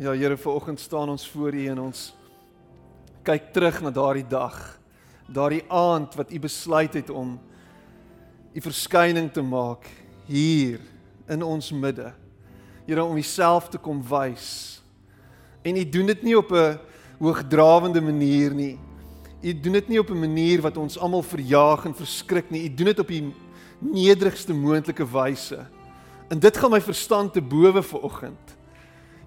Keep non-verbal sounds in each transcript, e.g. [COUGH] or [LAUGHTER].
Ja Here, vanoggend staan ons voor U en ons kyk terug na daardie dag. Daardie aand wat U besluit het om U verskyning te maak hier in ons midde. Here om Uself te kom wys. En U doen dit nie op 'n hoogdrawende manier nie. U doen dit nie op 'n manier wat ons almal verjaag en verskrik nie. U doen dit op die nederigste moontlike wyse. En dit gaan my verstand te bowe vir oggend.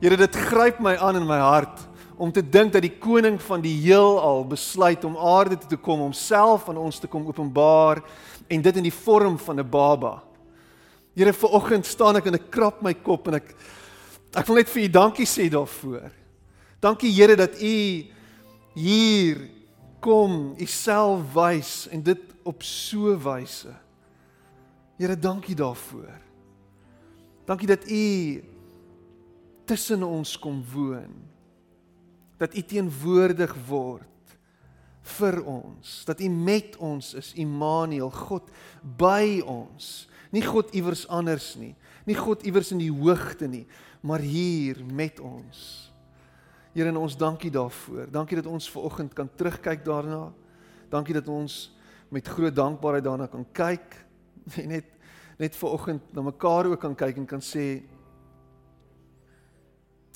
Here, dit gryp my aan in my hart om te dink dat die koning van die heelal besluit om aarde toe te kom om self aan ons te kom openbaar en dit in die vorm van 'n baba. Here, vir oggend staan ek en ek krap my kop en ek ek wil net vir U dankie sê daarvoor. Dankie Here dat U hier kom, U self wys en dit op so wyse. Here, dankie daarvoor. Dankie dat U tussen ons kom woon. Dat U teenwoordig word vir ons, dat U met ons is, Immanuel, God by ons. Nie God iewers anders nie, nie God iewers in die hoogte nie, maar hier met ons. Here, en ons dankie daarvoor. Dankie dat ons ver oggend kan terugkyk daarna. Dankie dat ons met groot dankbaarheid daarna kan kyk [LAUGHS] en net net ver oggend na mekaar ook kan kyk en kan sê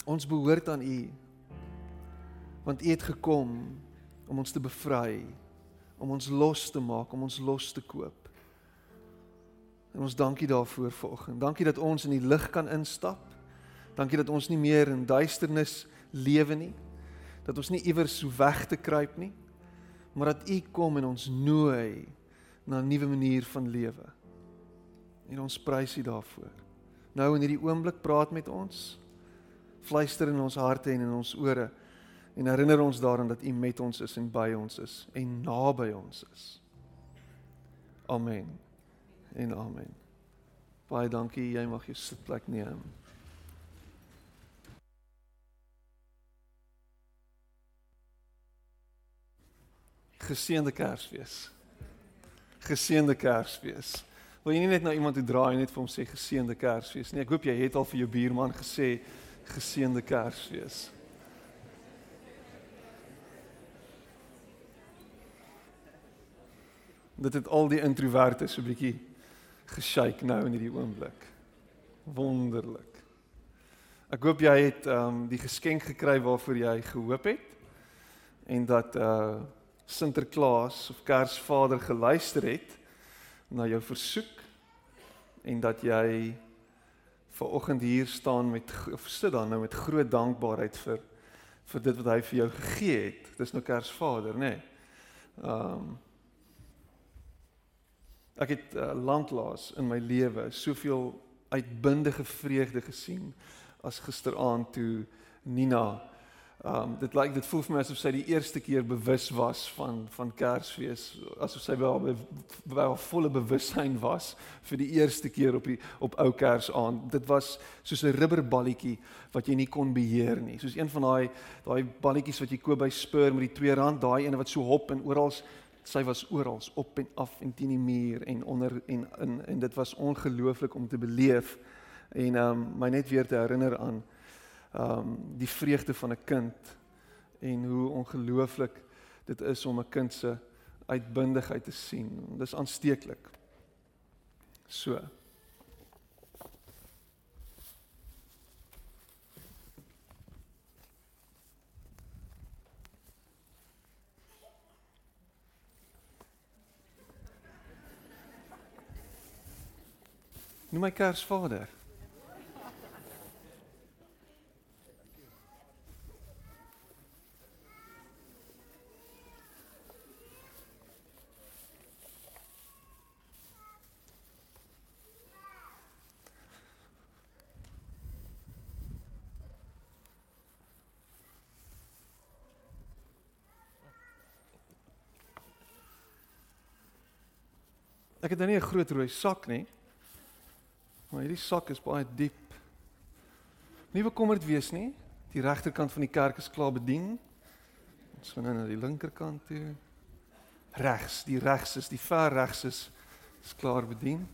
ons behoort aan U. Want U het gekom om ons te bevry, om ons los te maak, om ons los te koop. En ons dankie daarvoor vanoggend. Dankie dat ons in die lig kan instap. Dankie dat ons nie meer in duisternis lewe nie. Dat ons nie iewers so weg te kruip nie, maar dat U kom en ons nooi na 'n nuwe manier van lewe. En ons prys U daarvoor. Nou in hierdie oomblik praat met ons. Fluister in ons harte en in ons ore en herinner ons daaraan dat U met ons is en by ons is en naby ons is. Amen. En amen. Baie dankie. Jy mag jou sitplek neem. Geseënde Kersfees. Geseënde Kersfees. Wil jy nie net na iemand toe draai en net vir hom sê geseënde Kersfees nie? Ek hoop jy het al vir jou buurman gesê geseënde Kersfees. Dit het al die introverte so 'n bietjie geshake nou in hierdie oomblik. Wonderlik. Ek hoop jy het ehm um, die geskenk gekry waarvoor jy gehoop het en dat uh Sinterklaas of Kersvader geluister het na jou versoek en dat jy ver oggend hier staan met sit dan nou met groot dankbaarheid vir vir dit wat hy vir jou gegee het. Dis nou Kersvader, nê? Nee. Ehm um, Ek het uh, lanklaas in my lewe soveel uitbundige vreugde gesien as gisteraand toe Nina um dit lyk dit voel vir my asof sy die eerste keer bewus was van van Kersfees asof sy wel wel volle bewussyn was vir die eerste keer op die op ou Kersaand. Dit was soos 'n rubberballetjie wat jy nie kon beheer nie. Soos een van daai daai balletjies wat jy koop by Spur met die 2 rand daai ene wat so hop en oral sy was oral op en af en teen die muur en onder en in en dit was ongelooflik om te beleef. En um my net weer te herinner aan um die vreugde van 'n kind en hoe ongelooflik dit is om 'n kind se uitbundigheid te sien. Dis aansteeklik. So Noem my Kersvader. Ek het nou nie 'n groot rooi sak nie. Maar hierdie sak is baie diep. Nie bekommerd wees nie. Die regterkant van die kerk is klaar bedien. Ons gaan nou na die linkerkant toe. Regs, die regs is die ver regs is is klaar bedien.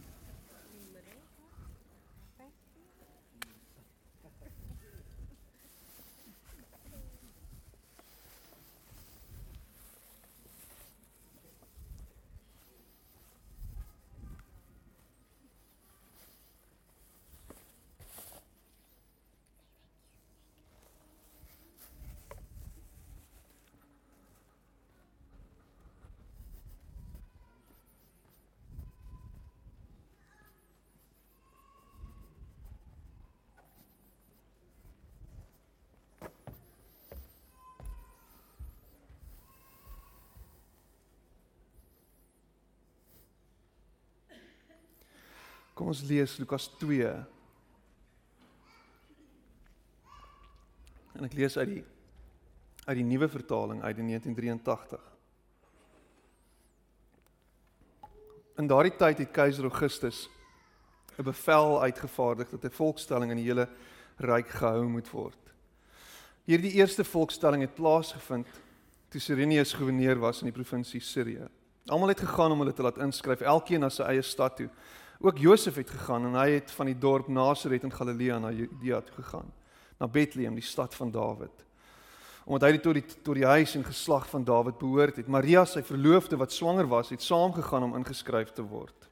Kom ons lees Lukas 2. En ek lees uit die uit die nuwe vertaling uit die 1983. In daardie tyd het keiser Augustus 'n bevel uitgevaardig dat 'n volkstelling in die hele ryk gehou moet word. Hierdie eerste volkstelling het plaasgevind toe Sirenius goewerneur was in die provinsie Sirië. Almal het gegaan om hulle te laat inskryf, elkeen na sy eie stad toe. Ook Josef het gegaan en hy het van die dorp Nasaret in Galilea na Judea toe gegaan, na Bethlehem, die stad van Dawid. Omdat hy tot die tot die huis en geslag van Dawid behoort het. Maria, sy verloofde wat swanger was, het saamgegaan om ingeskryf te word.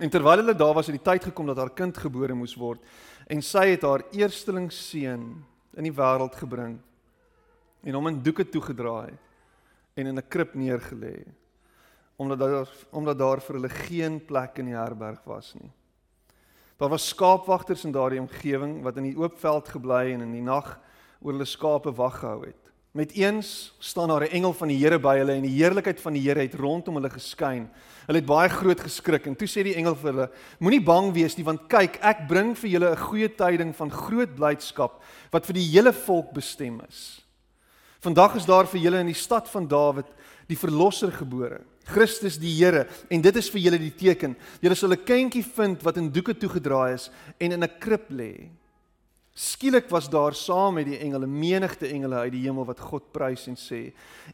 En terwyl hulle daar was, het die tyd gekom dat haar kind gebore moes word en sy het haar eersteling seun in die wêreld gebring en hom in doeke toegedraai en in 'n krib neergelê omdat daar omdat daar vir hulle geen plek in die herberg was nie. Daar was skaapwagters in daardie omgewing wat in die oop veld gebly en in die nag oor hulle skape wag gehou het. Met eens staan daar 'n engel van die Here by hulle en die heerlikheid van die Here het rondom hulle geskyn. Hulle het baie groot geskrik en toe sê die engel vir hulle: Moenie bang wees nie want kyk, ek bring vir julle 'n goeie tyding van groot blydskap wat vir die hele volk bestem is. Vandag is daar vir julle in die stad van Dawid die verlosser gebore. Christus die Here en dit is vir julle die teken. Julle sal 'n kindjie vind wat in doeke toegedraai is en in 'n krib lê. Skielik was daar saam met die engele menigte engele uit die hemel wat God prys en sê: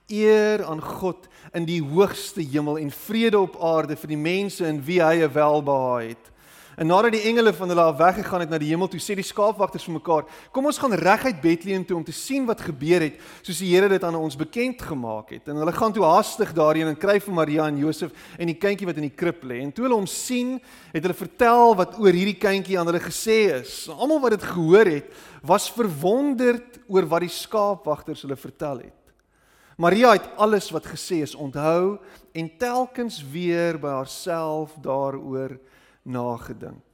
Eer aan God in die hoogste hemel en vrede op aarde vir die mense in wie hy 'n welbehae het. En nadat die engele van hulle af weggegaan het na die hemel toe, sê die skaapwagters vir mekaar: "Kom ons gaan reguit Bethlehem toe om te sien wat gebeur het, soos die Here dit aan ons bekend gemaak het." En hulle gaan toe haastig daarheen en kry vir Maria en Josef en die kindjie wat in die krib lê. En toe hulle hom sien, het hulle vertel wat oor hierdie kindjie aan hulle gesê is. Almal wat dit gehoor het, was verwonderd oor wat die skaapwagters hulle vertel het. Maria het alles wat gesê is onthou en telkens weer by haarself daaroor nagedink.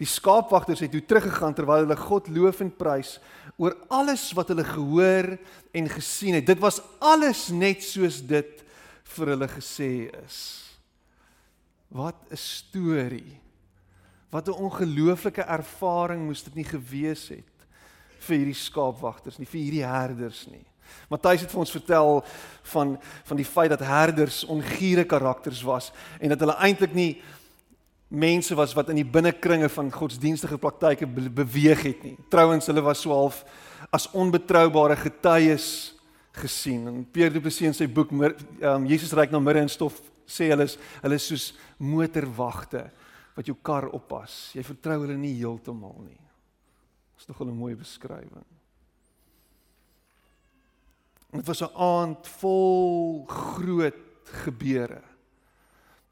Die skaapwagters het toe teruggegaan terwyl hulle God loof en prys oor alles wat hulle gehoor en gesien het. Dit was alles net soos dit vir hulle gesê is. Wat 'n storie. Wat 'n ongelooflike ervaring moes dit nie gewees het vir hierdie skaapwagters nie, vir hierdie herders nie. Matthys het vir ons vertel van van die feit dat herders ongiere karakters was en dat hulle eintlik nie mense was wat in die binnekringe van godsdienstige praktyke be beweeg het nie. Trouwens, hulle was so half as onbetroubare getuies gesien. En Pierre Du Plessis in sy boek um, Jesus ryk na midde in stof sê hulle is hulle is soos motorwagte wat jou kar oppas. Jy vertrou hulle nie heeltemal nie. Dis nog 'n mooi beskrywing. Dit was 'n aand vol groot gebeure.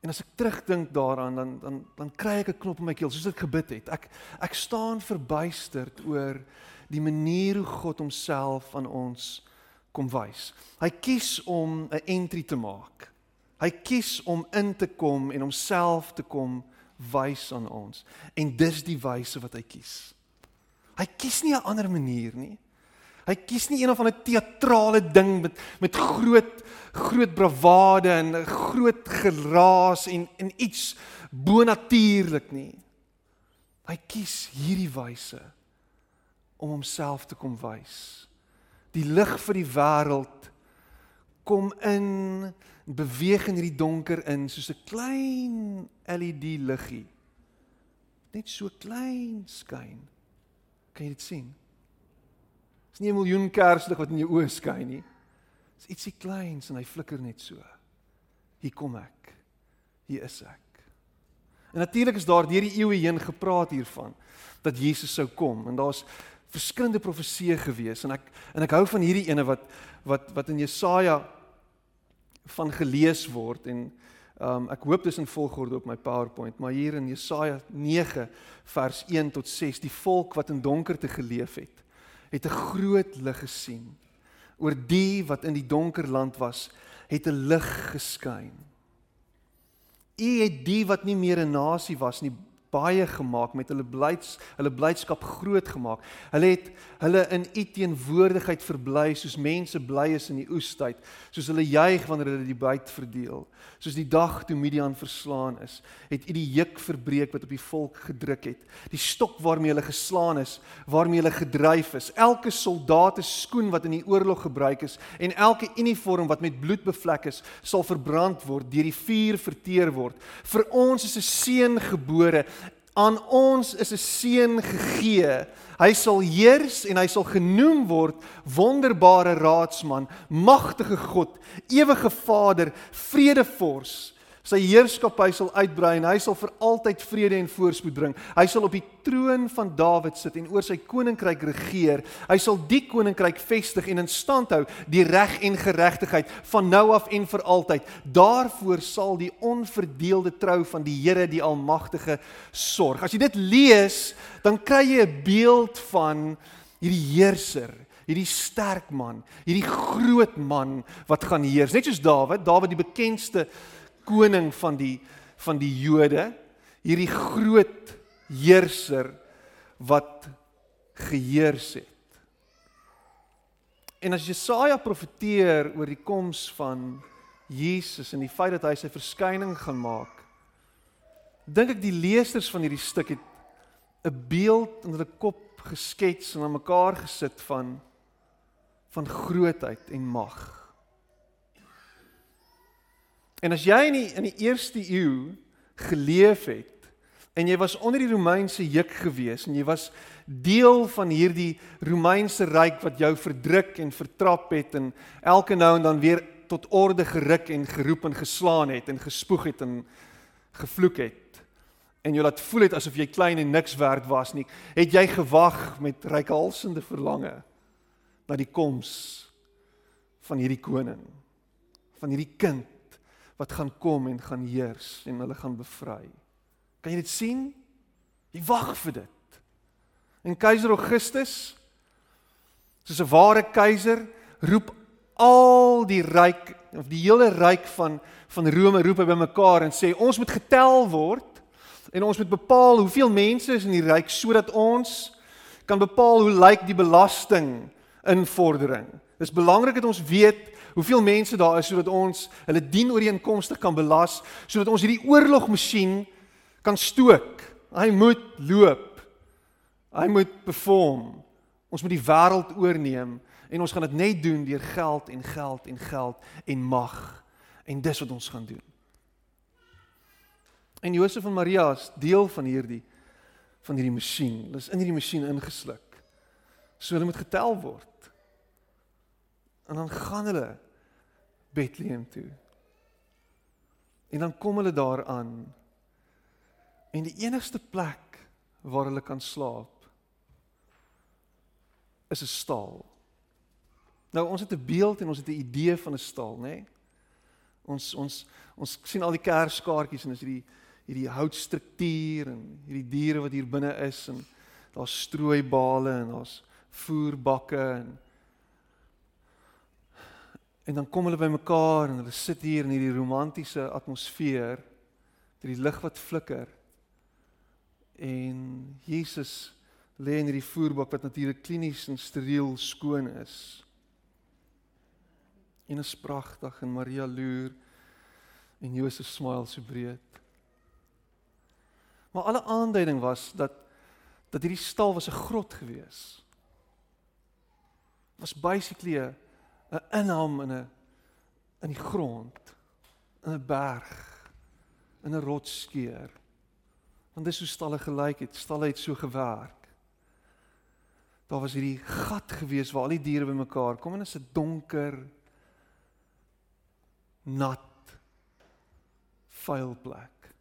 En as ek terugdink daaraan dan dan dan kry ek 'n knop in my keel soos ek gebid het. Ek ek staan verbuisterd oor die manier hoe God homself aan ons kom wys. Hy kies om 'n entry te maak. Hy kies om in te kom en homself te kom wys aan ons. En dis die wyse wat hy kies. Hy kies nie 'n ander manier nie. Hy kies nie een of ander teatrale ding met met groot groot bravade en groot geraas en en iets bonatuurlik nie. Hy kies hierdie wyse om homself te kom wys. Die lig vir die wêreld kom in beweeg in hierdie donker in soos 'n klein LED liggie. Net so klein skyn. Kan jy dit sien? Nie 'n miljoen kerslig wat in jou oë skyn nie. Dis ietsie kleins en hy flikker net so. Hier kom ek. Hier is ek. En natuurlik is daar deur die eeue heen gepraat hiervan dat Jesus sou kom en daar's verskillende profeseë gewees en ek en ek hou van hierdie ene wat wat wat in Jesaja van gelees word en um, ek hoop dis in volgorde op my PowerPoint maar hier in Jesaja 9 vers 1 tot 6 die volk wat in donkerte geleef het het 'n groot lig gesien. Oor die wat in die donker land was, het 'n lig geskyn. U het die wat nie meer 'n nasie was nie baie gemaak, met hulle blyds hulle blydskap groot gemaak. Hulle het hulle in u teenwoordigheid verbly soos mense bly is in die oestyd, soos hulle juig wanneer hulle die byt verdeel. Soos die dag toe Midian verslaan is, het u die juk verbreek wat op die volk gedruk het. Die stok waarmee hulle geslaan is, waarmee hulle gedryf is. Elke soldaat se skoen wat in die oorlog gebruik is en elke uniform wat met bloed bevlek is, sal verbrand word, deur die vuur verteer word. Vir ons is 'n seun gebore Aan ons is 'n seun gegee. Hy sal heers en hy sal genoem word wonderbare raadsman, magtige God, ewige Vader, vredevors. Sy heerskappy sal uitbrei en hy sal vir altyd vrede en voorspoed bring. Hy sal op die troon van Dawid sit en oor sy koninkryk regeer. Hy sal die koninkryk vestig en in stand hou die reg en geregtigheid van nou af en vir altyd. Daarvoor sal die onverdeelde trou van die Here die Almagtige sorg. As jy dit lees, dan kry jy 'n beeld van hierdie heerser hierdie sterk man, hierdie groot man wat gaan heers. Net soos Dawid, Dawid die bekendste koning van die van die Jode, hierdie groot heerser wat geheers het. En as Jesaja profeteer oor die koms van Jesus en die feit dat hy sy verskyning gaan maak, dink ek die leerders van hierdie stuk het 'n beeld in hulle kop geskets en aan mekaar gesit van van grootheid en mag. En as jy in die, in die eerste eeu geleef het en jy was onder die Romeinse juk gewees en jy was deel van hierdie Romeinse ryk wat jou verdruk en vertrap het en elke nou en dan weer tot orde geruk en geroep en geslaan het en gespoeg het en gevloek het en jy laat voel het asof jy klein en niks werd was nie het jy gewag met reikhalsende verlange na die koms van hierdie koning van hierdie kind wat gaan kom en gaan heers en hulle gaan bevry. Kan jy dit sien? Jy wag vir dit. En keiser Augustus soos 'n ware keiser roep al die ryk of die hele ryk van van Rome roep hy bymekaar en sê ons moet getel word en ons moet bepaal hoeveel mense is in die ryk sodat ons kan bepaal hoe lyk die belasting invordering. Dis belangrik dat ons weet hoeveel mense daar is sodat ons hulle dien ooreenkomstig kan belas sodat ons hierdie oorlogmasjien kan stook. Hy moet loop. Hy moet perform. Ons moet die wêreld oorneem en ons gaan dit net doen deur geld en geld en geld en mag. En dis wat ons gaan doen. En Josef en Maria is deel van hierdie van hierdie masjien. Hulle is in hierdie masjien ingesluk. So hulle moet getel word. En dan gaan hulle Bethlehem toe. En dan kom hulle daar aan. En die enigste plek waar hulle kan slaap is 'n stal. Nou ons het 'n beeld en ons het 'n idee van 'n stal, nê? Nee? Ons ons ons sien al die kerskaartjies en is hierdie hierdie houtstruktuur en hierdie diere wat hier binne is en daar's strooibale en daar's voerbakke en En dan kom hulle bymekaar en hulle sit hier in hierdie romantiese atmosfeer, met die lig wat flikker. En Jesus lê in hierdie voerbak wat natuurlik klinies en steriel skoon is. En is pragtig en Maria loer en Josef smile so breed. Maar alle aanduiding was dat dat hierdie stal was 'n grot gewees. Was basically 'n 'n inham in 'n in die grond, in 'n berg, in 'n rotsskeer. Want dis hoe stalle gelyk het. Stalle het so gewerk. Daar was hierdie gat gewees waar al die diere bymekaar kom en dit is 'n donker nat vuil plek.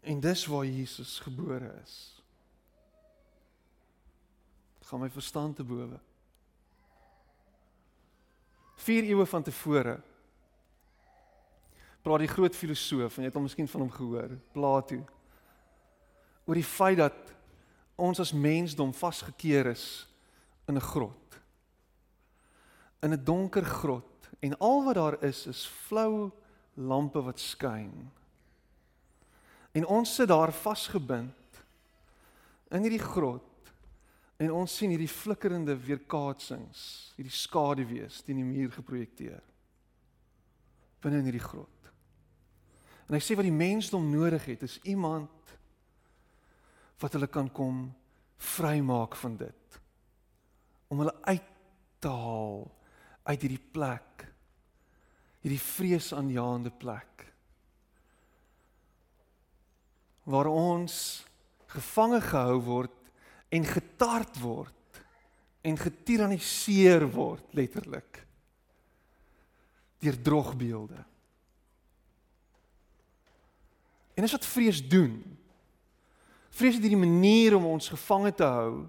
En dis waar Jesus gebore is. Gaan my verstand te bowe. 4 eeue van tevore praat die groot filosoof en jy het hom miskien van hom gehoor, Plato, oor die feit dat ons as mensdom vasgekeer is in 'n grot. In 'n donker grot en al wat daar is is flou lampe wat skyn. En ons sit daar vasgebind in hierdie grot en ons sien hierdie flikkerende weerkaatsings, hierdie skaduwees teen die muur geprojekteer binne in hierdie grot. En hy sê wat die mensdom nodig het is iemand wat hulle kan kom vrymaak van dit. Om hulle uit te haal uit hierdie plek. Hierdie vreesaanjaende plek. Waar ons gevange gehou word en getart word en getiraniseer word letterlik deur drogbeelde. En dis wat vrees doen. Vrees is hierdie manier om ons gevange te hou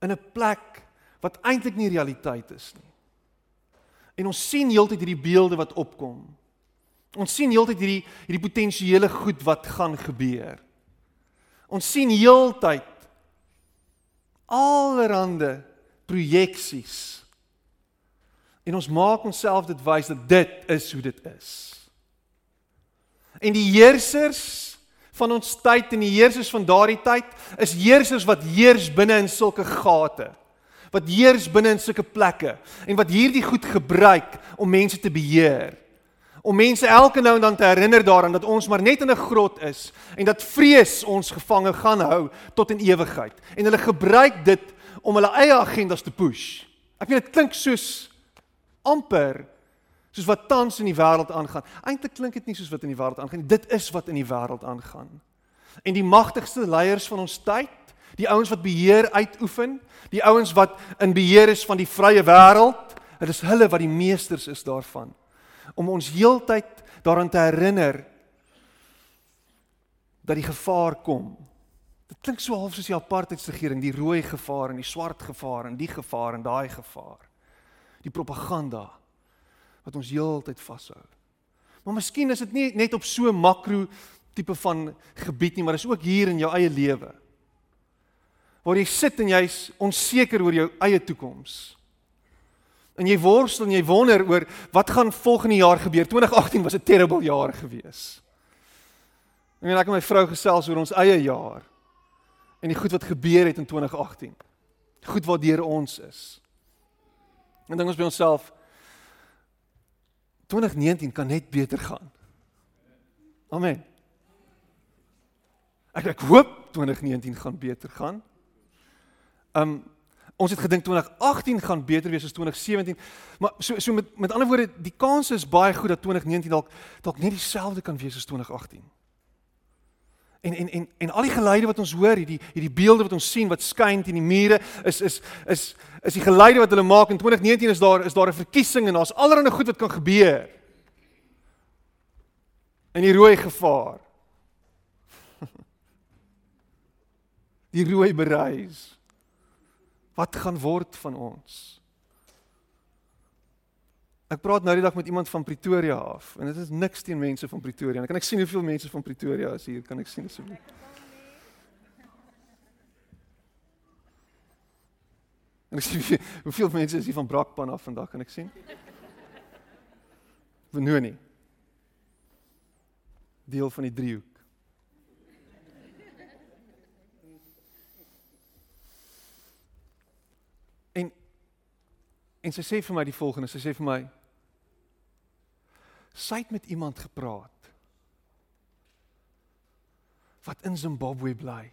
in 'n plek wat eintlik nie realiteit is nie. En ons sien heeltyd hierdie beelde wat opkom. Ons sien heeltyd hierdie hierdie potensiële goed wat gaan gebeur. Ons sien heeltyd allerhande projeksies. En ons maak onsself dit wys dat dit is hoe dit is. En die heersers van ons tyd en die heersers van daardie tyd is heersers wat heers binne in sulke gate. Wat heers binne in sulke plekke en wat hierdie goed gebruik om mense te beheer. Om mense elke nou en dan te herinner daaraan dat ons maar net in 'n grot is en dat vrees ons gevange gaan hou tot in ewigheid. En hulle gebruik dit om hulle eie agendas te push. Ek weet dit klink soos amper soos wat tans in die wêreld aangaan. Eintlik klink dit nie soos wat in die wêreld aangaan nie. Dit is wat in die wêreld aangaan. En die magtigste leiers van ons tyd, die ouens wat beheer uitoefen, die ouens wat in beheer is van die vrye wêreld, dit is hulle wat die meesters is daarvan om ons heeltyd daaraan te herinner dat die gevaar kom. Dit klink so half soos die apartheidsregering, die rooi gevaar en die swart gevaar en die gevaar en daai gevaar. Die propaganda wat ons heeltyd vashou. Maar miskien is dit nie net op so makro tipe van gebied nie, maar dis ook hier in jou eie lewe. Waar jy sit en jy's onseker oor jou eie toekoms. En jy worstel en jy wonder oor wat gaan volgende jaar gebeur. 2018 was 'n terrible jaar gewees. Ek meen ek en my vrou gesels oor ons eie jaar en die goed wat gebeur het in 2018. Goed wat deur ons is. En dink ons by onsself, 2019 kan net beter gaan. Amen. Ek ek hoop 2019 gaan beter gaan. Um ons het gedink 2018 gaan beter wees as 2017, maar so so met met ander woorde, die kans is baie goed dat 2019 dalk dalk net dieselfde kan wees as 2018. En en en en al die geluide wat ons hoor, hierdie hierdie beelde wat ons sien wat skyn teen die mure is is is is die geluide wat hulle maak in 2019 is daar is daar 'n verkiesing en daar's allerlei goed wat kan gebeur. In die rooi gevaar. [LAUGHS] Die rooi bereis. Wat gaan word van ons? Ek praat nou die dag met iemand van Pretoria af en dit is niks teen mense van Pretoria. Kan ek sien hoeveel mense van Pretoria is hier? Kan ek sien asseblief? En ek sien hoeveel mense is hier van Brakpan af vandag? Kan ek sien? Benoni. Deel van die driehoek. En sy sê vir my die volgende, sy sê vir my sy het met iemand gepraat wat in Zimbabwe bly.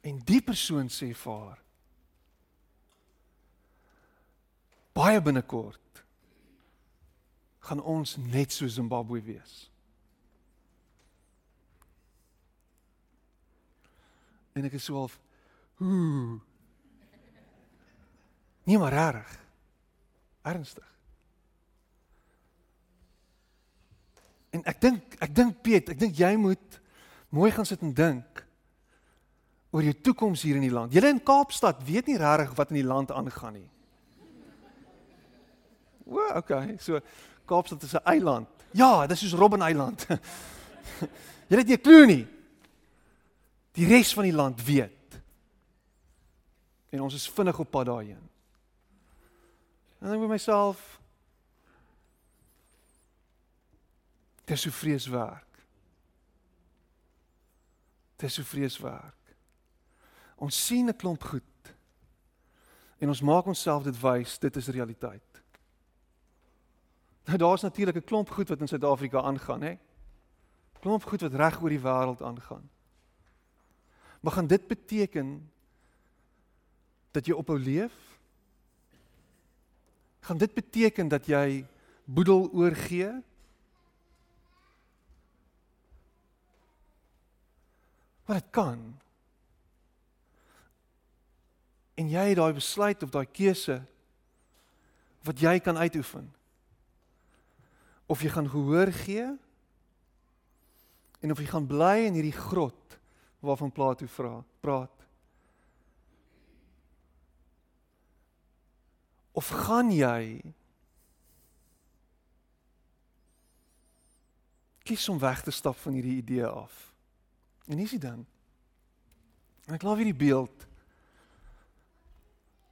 En die persoon sê vir haar baie binnekort gaan ons net so Zimbabwe wees. En ek is so half ooh. Nie maar reg. Ernstig. En ek dink ek dink Piet, ek dink jy moet mooi gaan sit en dink oor jou toekoms hier in die land. Julle in Kaapstad weet nie regtig wat in die land aangaan nie. O, okay. So Kaapstad is 'n eiland. Ja, dis soos Robben Eiland. [LAUGHS] Julle het nie 'n klou nie. Die res van die land weet. En ons is vinnig op pad daarheen. En ek by myself Dit is so vreeswerk. Dit is so vreeswerk. Ons sien 'n klomp goed en ons maak onsself dit wys, dit is realiteit. Nou daar's natuurlik 'n klomp goed wat in Suid-Afrika aangaan, hè? Klomp goed wat reg oor die wêreld aangaan. Maar gaan dit beteken dat jy ophou leef? Gaan dit beteken dat jy boedel oorgee? Maar dit kan. En jy het daai besluit of daai keuse wat jy kan uitoefen. Of jy gaan gehoor gee en of jy gaan bly in hierdie grot waarvan Plato vra, praat. Of gaan jy kies om weg te stap van hierdie idee af? En hier is dit dan. En ek laat hierdie beeld.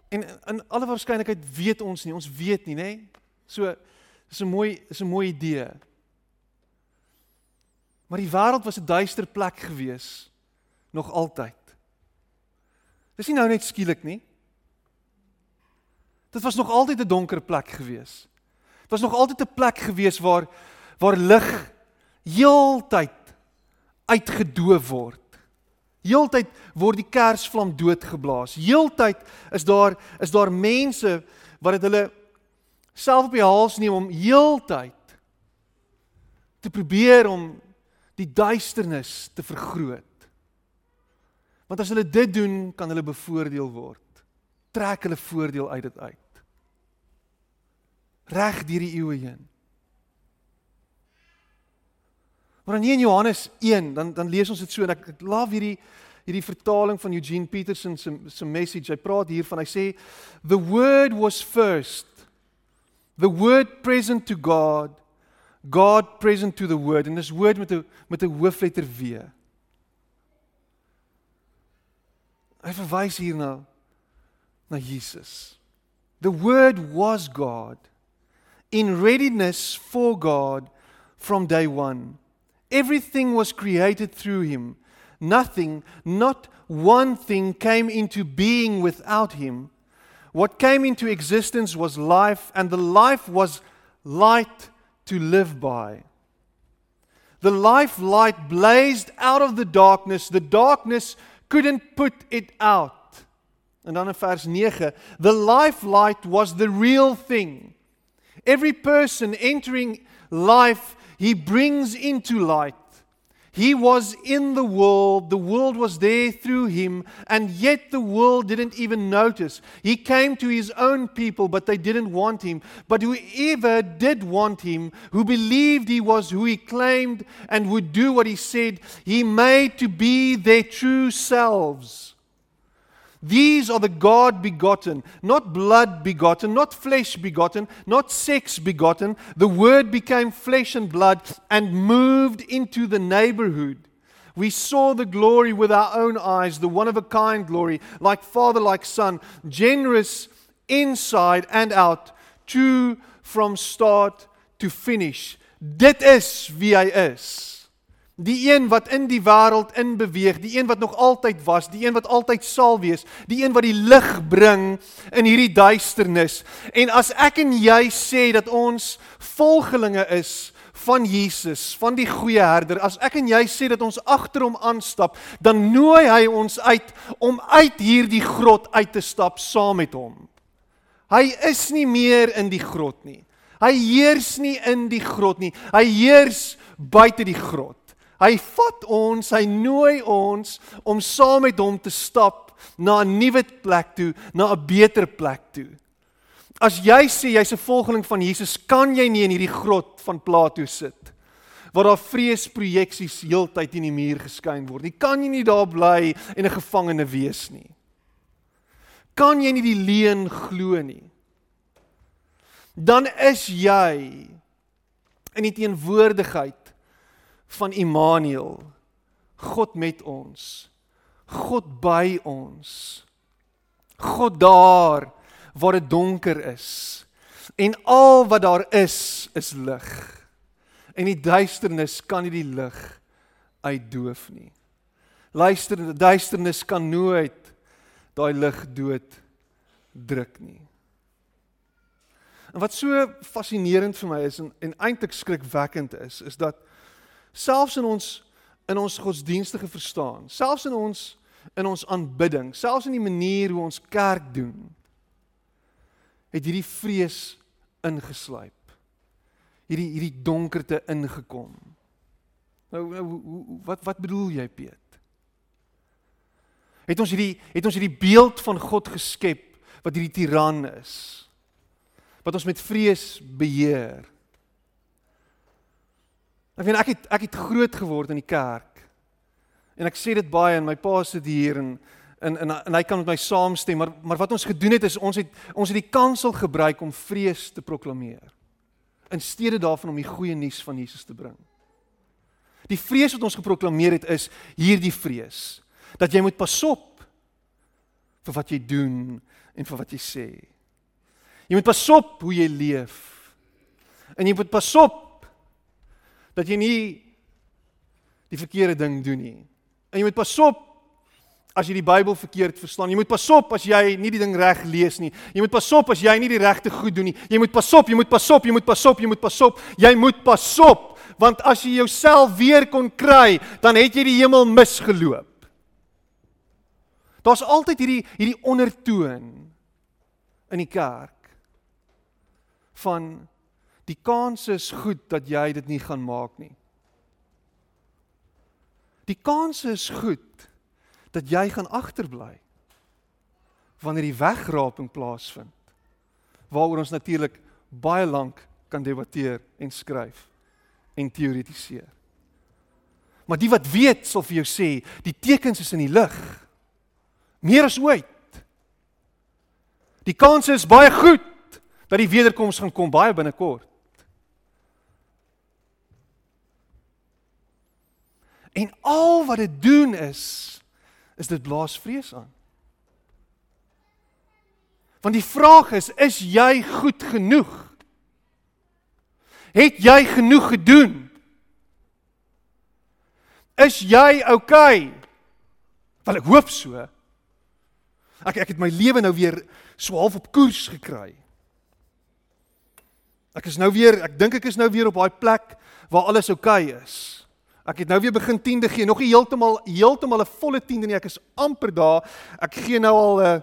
En in alle waarskynlikheid weet ons nie, ons weet nie, nê? So dis 'n mooi is 'n mooi idee. Maar die wêreld was 'n duister plek gewees nog altyd. Dis nie nou net skielik nie. Dit was nog altyd 'n donker plek gewees. Dit was nog altyd 'n plek gewees waar waar lig heeltyd uitgedoof word. Heeltyd word die kersvlam doodgeblaas. Heeltyd is daar is daar mense wat dit hulle self op die hals neem om heeltyd te probeer om die duisternis te vergroot. Want as hulle dit doen, kan hulle bevoordeel word. Trek hulle voordeel uit dit uit reg deur die eeue heen. Maar dan hier in Johannes 1, dan dan lees ons dit so en ek, ek laaf hierdie hierdie vertaling van Eugene Peterson se se message. Hy praat hiervan. Hy sê the word was first. The word present to God. God present to the word. En dis woord met 'n met 'n hoofletter W. Hy verwys hierna na Jesus. The word was God in readiness for God from day one. Everything was created through him. Nothing, not one thing, came into being without him. What came into existence was life, and the life was light to live by. The life light blazed out of the darkness. The darkness couldn't put it out. And dan in vers 9, the life light was the real thing. Every person entering life, he brings into light. He was in the world, the world was there through him, and yet the world didn't even notice. He came to his own people, but they didn't want him. But whoever did want him, who believed he was who he claimed and would do what he said, he made to be their true selves. These are the God begotten, not blood begotten, not flesh begotten, not sex begotten. The Word became flesh and blood and moved into the neighborhood. We saw the glory with our own eyes, the one of a kind glory, like Father, like Son, generous inside and out, true from start to finish. Dit is wie hy is. Die een wat in die wêreld in beweeg, die een wat nog altyd was, die een wat altyd sal wees, die een wat die lig bring in hierdie duisternis. En as ek en jy sê dat ons volgelinge is van Jesus, van die goeie herder, as ek en jy sê dat ons agter hom aanstap, dan nooi hy ons uit om uit hierdie grot uit te stap saam met hom. Hy is nie meer in die grot nie. Hy heers nie in die grot nie. Hy heers buite die grot. Hy vat ons, hy nooi ons om saam met hom te stap na 'n nuwe plek toe, na 'n beter plek toe. As jy sê jy's 'n volgeling van Jesus, kan jy nie in hierdie grot van Plato sit waar daar vreesprojeksies heeltyd in die muur geskyn word. Jy kan nie daar bly en 'n gevangene wees nie. Kan jy nie die leuen glo nie? Dan is jy in die teenwoordigheid van Immanuel. God met ons. God by ons. God daar waar dit donker is. En al wat daar is, is lig. En die duisternis kan nie die lig uitdoof nie. Luister, die duisternis kan nooit daai lig dood druk nie. En wat so fascinerend vir my is en, en eintlik skrikwekkend is, is dat selfs in ons in ons godsdienstige verstaan, selfs in ons in ons aanbidding, selfs in die manier hoe ons kerk doen, het hierdie vrees ingesluip. Hierdie hierdie donkerte ingekom. Nou, nou wat wat bedoel jy Piet? Het ons hierdie het ons hierdie beeld van God geskep wat hierdie tiran is? Wat ons met vrees beheer? Ek weet ek het ek het groot geword in die kerk. En ek sê dit baie en my pa sit hier en en en, en hy kan met my saamstem, maar maar wat ons gedoen het is ons het ons het die kansel gebruik om vrees te proklameer. In steede daarvan om die goeie nuus van Jesus te bring. Die vrees wat ons geproklaameer het is hierdie vrees dat jy moet pasop vir wat jy doen en vir wat jy sê. Jy moet pasop hoe jy leef. En jy moet pasop dat jy nie die verkeerde ding doen nie. En jy moet pasop as jy die Bybel verkeerd verstaan. Jy moet pasop as jy nie die ding reg lees nie. Jy moet pasop as jy nie die regte goed doen nie. Jy moet pasop, jy moet pasop, jy moet pasop, jy moet pasop. Jy moet pasop want as jy jouself weer kon kry, dan het jy die hemel misgeloop. Daar's altyd hierdie hierdie ondertoon in die kerk van Die kans is goed dat jy dit nie gaan maak nie. Die kans is goed dat jy gaan agterbly wanneer die wegraping plaasvind. Waaroor ons natuurlik baie lank kan debatteer en skryf en teoretiseer. Maar die wat weet sal vir jou sê, die tekens is in die lig. Meer as ooit. Die kans is baie goed dat die wederkoms gaan kom baie binnekort. En al wat dit doen is is dit blaas vrees aan. Want die vraag is, is jy goed genoeg? Het jy genoeg gedoen? Is jy oukei? Okay? Wel ek hoop so. Ek ek het my lewe nou weer so half op koers gekry. Ek is nou weer, ek dink ek is nou weer op daai plek waar alles oukei okay is. Ek het nou weer begin tiende gee, nog nie heeltemal heeltemal 'n volle tiende nie. Ek is amper daar. Ek gee nou al 'n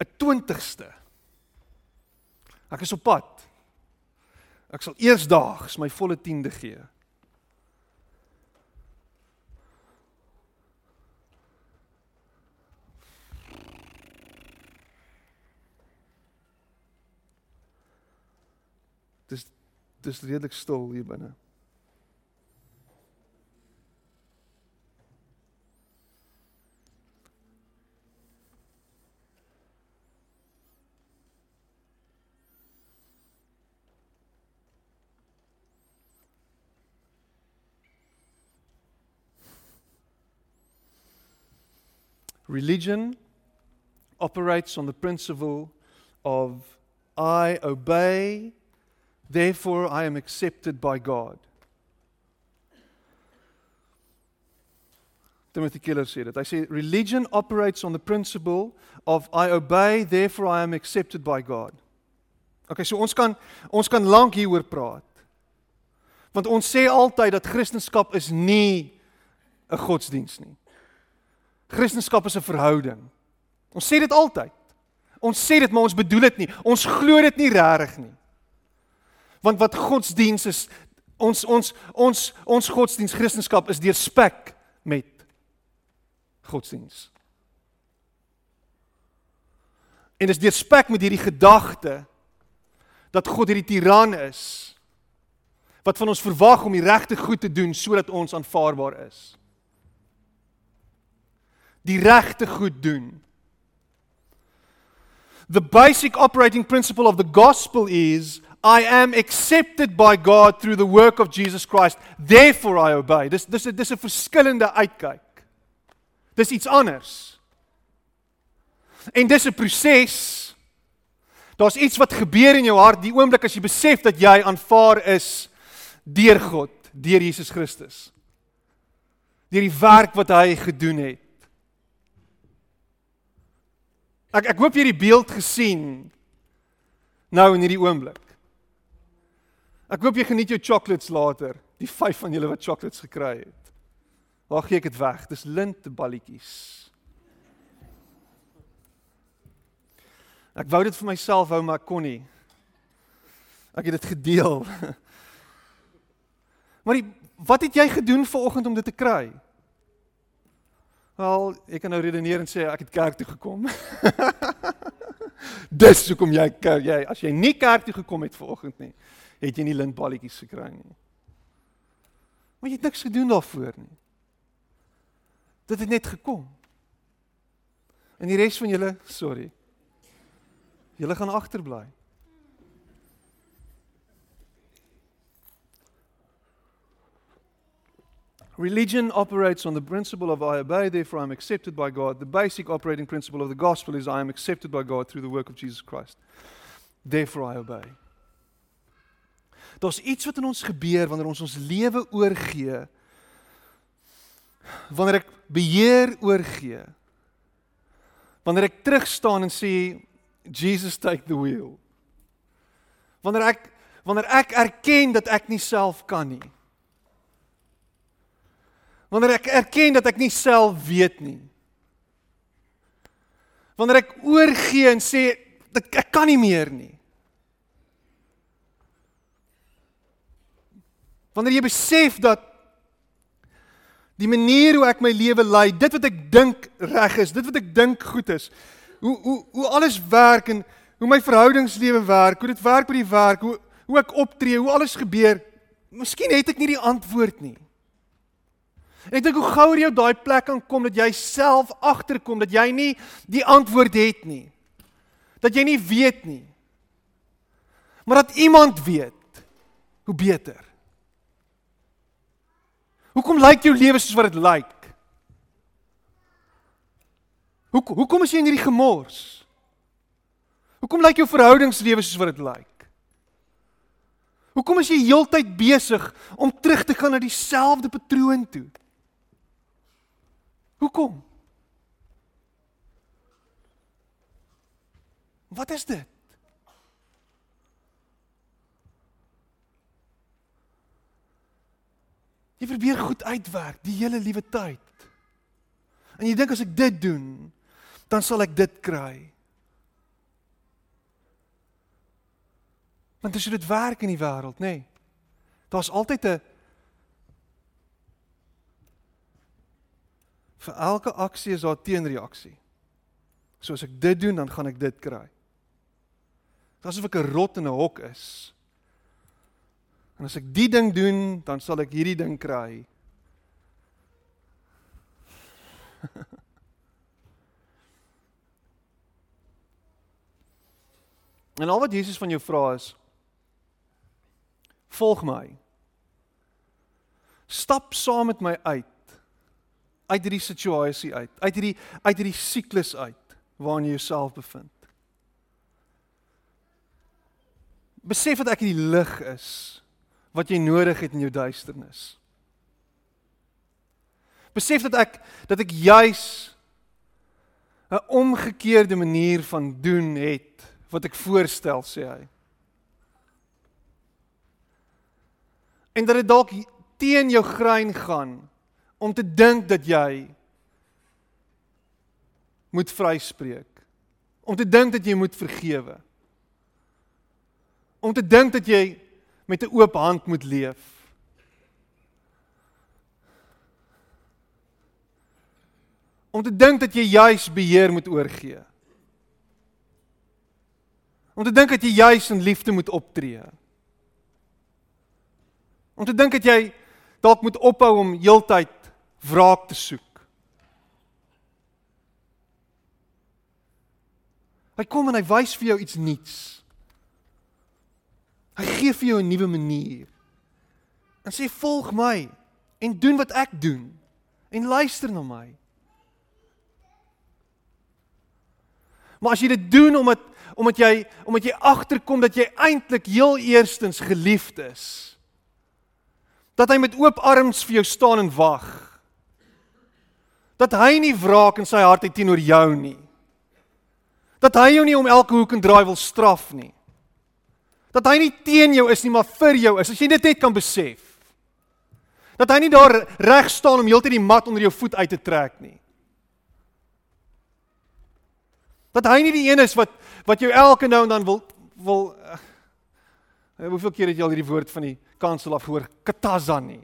'n 20ste. Ek is op pad. Ek sal eers daags my volle tiende gee. Dis dis redelik stil hier binne. Religion operates on the principle of I obey, therefore I am accepted by God. Timothy Keller sê dit. Hy sê religion operates on the principle of I obey, therefore I am accepted by God. Okay, so ons kan ons kan lank hieroor praat. Want ons sê altyd dat Christendom is nie 'n godsdiens nie. Christendom is 'n verhouding. Ons sê dit altyd. Ons sê dit, maar ons bedoel dit nie. Ons glo dit nie regtig nie. Want wat godsdiens is, ons ons ons ons godsdiens Christendom is deur spek met godsdiens. En dis deur spek met hierdie gedagte dat God hierdie tiran is wat van ons verwag om die regte goed te doen sodat ons aanvaarbaar is die regte goed doen. The basic operating principle of the gospel is I am accepted by God through the work of Jesus Christ. Therefore I obey. Dis dis dis 'n verskillende uitkyk. Dis iets anders. En dis 'n proses. Daar's iets wat gebeur in jou hart die oomblik as jy besef dat jy aanvaar is deur God, deur Jesus Christus. deur die werk wat hy gedoen het. Ek ek hoop jy het die beeld gesien nou in hierdie oomblik. Ek hoop jy geniet jou chocolates later, die vyf van julle wat chocolates gekry het. Waar gee ek dit weg? Dis lintballetjies. Ek wou dit vir myself hou maar kon nie. Ek het dit gedeel. [LAUGHS] Maar die, wat het jy gedoen vanoggend om dit te kry? Wel, ek kan nou redeneer en sê ek het kerk toe gekom. [LAUGHS] Dis hoekom jy kerk jy as jy nie kerk toe gekom het vanoggend nie, het jy nie lintballetjies gekry nie. Maar jy het niks gedoen daarvoor nie. Dit het net gekom. En die res van julle, sorry. Julle gaan agterbly. Religion operates on the principle of I obey, therefore I'm accepted by God. The basic operating principle of the gospel is I am accepted by God through the work of Jesus Christ. Therefore I obey. Daar's iets wat in ons gebeur wanneer ons ons lewe oorgee. Wanneer ek beheer oorgee. Wanneer ek terug staan en sê Jesus take the wheel. Wanneer ek wanneer ek erken dat ek nie self kan nie. Wanneer ek erken dat ek nie self weet nie. Wanneer ek oorgee en sê ek, ek kan nie meer nie. Wanneer jy besef dat die manier hoe ek my lewe lei, dit wat ek dink reg is, dit wat ek dink goed is, hoe hoe hoe alles werk en hoe my verhoudingslewe werk, hoe dit werk by die werk, hoe hoe ek optree, hoe alles gebeur, miskien het ek nie die antwoord nie. En ek dink hoe gouer jy op daai plek kan kom dat jy self agterkom dat jy nie die antwoord het nie. Dat jy nie weet nie. Maar dat iemand weet, hoe beter. Hoekom lyk jou lewe soos wat dit lyk? Hoekom hoekom is jy in hierdie gemors? Hoekom lyk jou verhoudingslewe soos wat dit lyk? Hoekom is jy heeltyd besig om terug te gaan na dieselfde patroon toe? Hoekom? Wat is dit? Jy probeer goed uitwerk die hele liewe tyd. En jy dink as ek dit doen, dan sal ek dit kry. Want as jy dit werk in die wêreld, nê? Nee, Daar's altyd 'n Vir elke aksie is daar teenreaksie. So as ek dit doen, dan gaan ek dit kry. Dit is asof ek 'n rot in 'n hok is. En as ek die ding doen, dan sal ek hierdie ding kry. [LAUGHS] en al wat Jesus van jou vra is: Volg my. Stap saam met my uit uit hierdie situasie uit, uit hierdie uit hierdie siklus uit waarin jy jouself bevind. Besef dat ek die lig is wat jy nodig het in jou duisternis. Besef dat ek dat ek juis 'n omgekeerde manier van doen het wat ek voorstel sê hy. En dat dit dalk teen jou grein gaan om te dink dat jy moet vryspreek. Om te dink dat jy moet vergewe. Om te dink dat jy met 'n oop hand moet leef. Om te dink dat jy juis beheer moet oorgee. Om te dink dat jy juis in liefde moet optree. Om te dink dat jy dalk moet ophou om heeltyd wraak te soek. Hy kom en hy wys vir jou iets nuuts. Hy gee vir jou 'n nuwe manier. En sê volg my en doen wat ek doen en luister na my. Maar as jy dit doen omdat omdat jy omdat jy agterkom dat jy eintlik heel eerstens geliefd is, dat hy met oop arms vir jou staan en wag Dat hy nie wraak in sy hart het teenoor jou nie. Dat hy jou nie om elke hoek en draai wil straf nie. Dat hy nie teen jou is nie, maar vir jou is. As jy dit net kan besef. Dat hy nie daar reg staan om heeltyd die mat onder jou voet uit te trek nie. Dat hy nie die een is wat wat jou elke nou en dan wil wil uh, hoeveel keer het jy al hierdie woord van die kansel af gehoor kataza nie.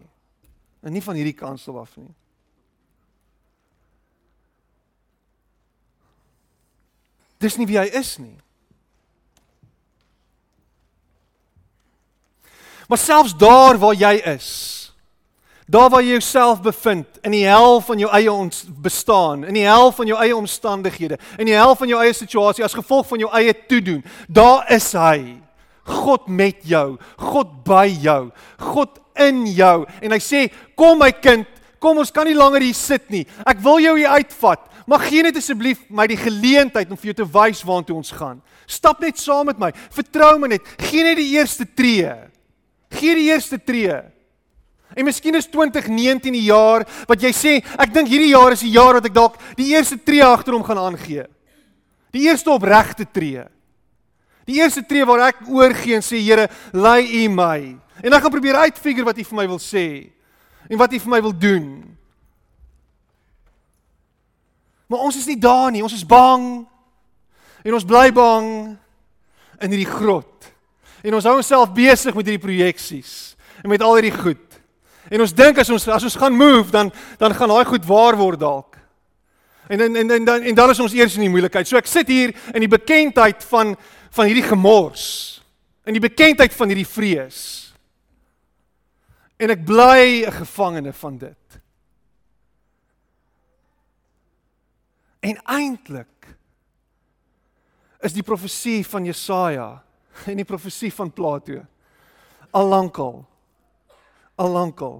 En nie van hierdie kansel af nie. Dis nie wie hy is nie. Maar selfs daar waar jy is, daar waar jy jouself bevind, in die hel van jou eie ons bestaan, in die hel van jou eie omstandighede, in die hel van jou eie situasie as gevolg van jou eie toedoen, daar is hy. God met jou, God by jou, God in jou. En hy sê, "Kom my kind, kom ons kan nie langer hier sit nie. Ek wil jou hier uitvat. Mag gee net asseblief my die geleentheid om vir jou te wys waartoe ons gaan. Stap net saam met my. Vertrou my net. Gee net die eerste tree. Gee die eerste tree. En miskien is 2019 die jaar wat jy sê, ek dink hierdie jaar is die jaar wat ek dalk die eerste tree agter hom gaan aangee. Die eerste opregte tree. Die eerste tree waar ek oorgee en sê Here, lei U my. En ek gaan probeer uitfigure wat U vir my wil sê en wat U vir my wil doen. Maar ons is nie daar nie, ons is bang. En ons bly bang in hierdie grot. En ons hou onsself besig met hierdie projeksies en met al hierdie goed. En ons dink as ons as ons gaan move dan dan gaan daai goed waar word dalk. En en en en dan en dan is ons eers in die moeilikheid. So ek sit hier in die bekendheid van van hierdie gemors. In die bekendheid van hierdie vrees. En ek bly 'n gevangene van dit. En eintlik is die profesie van Jesaja en die profesie van Plato al lankal al lankal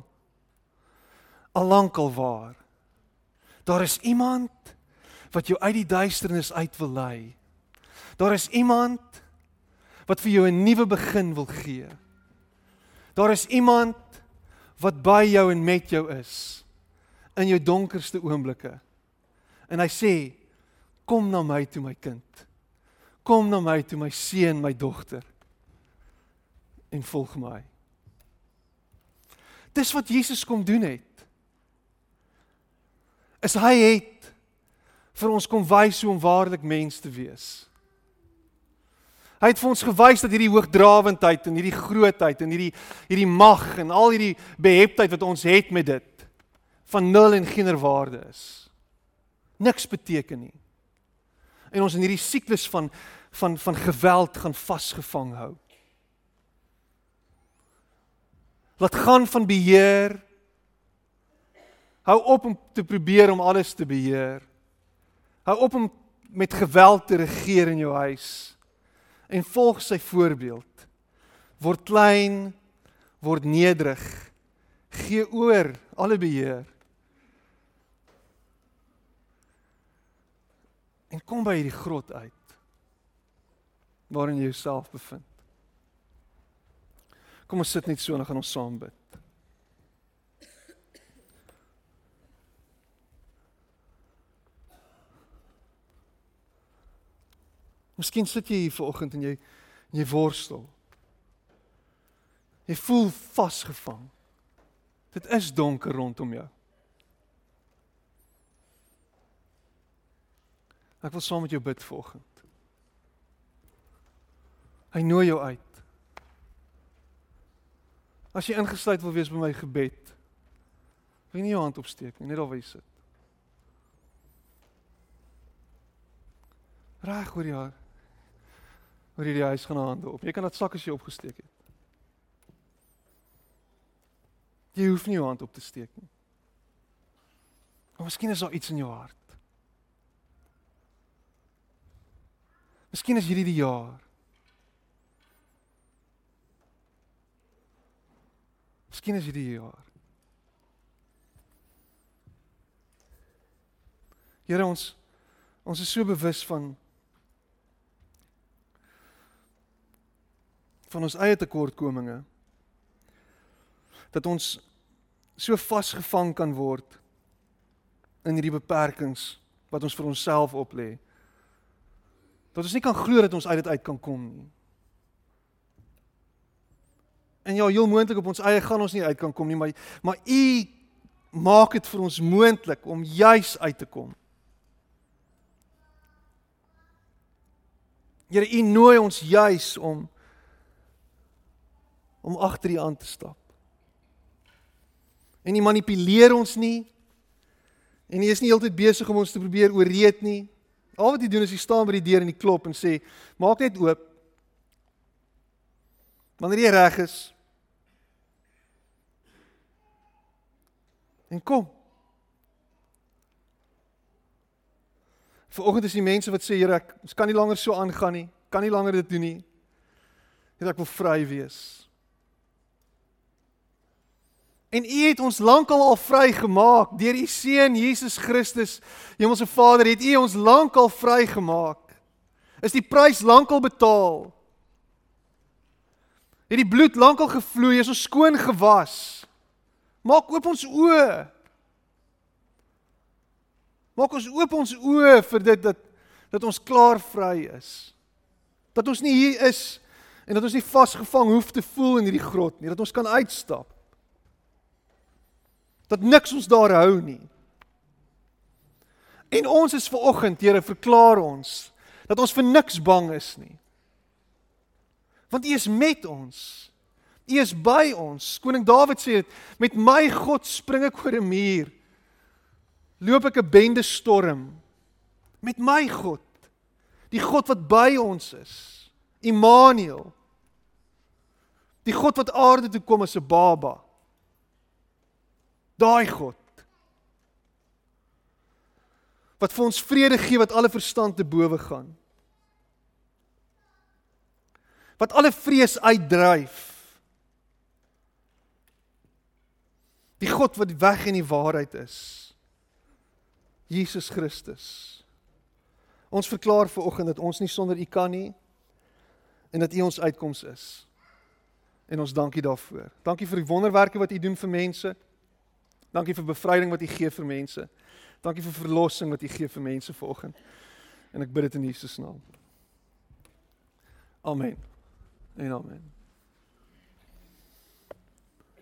al lankal waar. Daar is iemand wat jou uit die duisternis uit wil lei. Daar is iemand wat vir jou 'n nuwe begin wil gee. Daar is iemand wat by jou en met jou is in jou donkerste oomblikke en hy sê kom na my toe my kind Kom na my toe my seun, my dogter en volg my. Dis wat Jesus kom doen het. Is hy het vir ons kom wys hoe om waarlik mens te wees. Hy het vir ons gewys dat hierdie hoogdrawendheid en hierdie grootheid en hierdie hierdie mag en al hierdie beheptheid wat ons het met dit van nul en geen waarde is. Niks beteken nie en ons in hierdie siklus van van van geweld gaan vasgevang hou. Laat gaan van beheer. Hou op om te probeer om alles te beheer. Hou op om met geweld te regeer in jou huis en volg sy voorbeeld. Word klein, word nederig. Gee oor alle beheer. En kom by hierdie grot uit waarin jy jouself bevind. Kom ons sit net so en dan gaan ons saam bid. Miskien sit jy hier vanoggend en jy en jy worstel. Jy voel vasgevang. Dit is donker rondom jou. Ek wil saam met jou bid vanoggend. Hy nooi jou uit. As jy ingesluit wil wees by my gebed, wil jy nie jou hand opsteek nie, net daar waar jy sit. Reg oor die haar. Oor hierdie huis gaan hande op. Jy kan dit sak as jy opgesteek het. Jy hoef nie jou hand op te steek nie. Maar miskien is daar iets in jou hart. Miskien is hierdie die jaar. Miskien is hierdie die jaar. Here ons ons is so bewus van van ons eie tekortkominge dat ons so vasgevang kan word in hierdie beperkings wat ons vir onsself oplê. Dat ons nie kan glo dat ons uit dit uit kan kom nie. En ja, heel moontlik op ons eie gaan ons nie uit kan kom nie, maar maar u maak dit vir ons moontlik om juis uit te kom. Here, u nooi ons juis om om agter u aan te stap. En u manipuleer ons nie. En u is nie heeltyd besig om ons te probeer ooreed nie. Al wat u doen is u staan by die deur en u klop en sê, "Maak net oop." Wanneer jy reg is, En kom. Vanoggend is die mense wat sê Here, ek kan nie langer so aangaan nie. Kan nie langer dit doen nie. Here, ek wil vry wees. En U het ons lankal al vrygemaak deur U seun Jesus Christus. Hemelse Vader, het U ons lankal vrygemaak. Is die prys lankal betaal? Het die bloed lankal gevloei, is ons skoon gewas? Maak oop ons oë. Maak ons oop ons oë vir dit dat dat ons klaar vry is. Dat ons nie hier is en dat ons nie vasgevang hoef te voel in hierdie grot nie, dat ons kan uitstap. Dat niks ons daar hou nie. En ons is ver oggend, Here, verklaar ons dat ons vir niks bang is nie. Want U is met ons. U is by ons. Koning Dawid sê dit, met my God spring ek oor 'n muur. Loop ek 'n bende storm. Met my God. Die God wat by ons is. Immanuel. Die God wat aarde toe kom as 'n baba. Daai God. Wat vir ons vrede gee wat alle verstand te bowe gaan. Wat alle vrees uitdryf. Die God wat die weg en die waarheid is. Jesus Christus. Ons verklaar ver oggend dat ons nie sonder U kan nie en dat U ons uitkoms is. En ons dankie daarvoor. Dankie vir die wonderwerke wat U doen vir mense. Dankie vir bevryding wat U gee vir mense. Dankie vir verlossing wat U gee vir mense vanoggend. En ek bid dit in Jesus naam. Amen. En amen.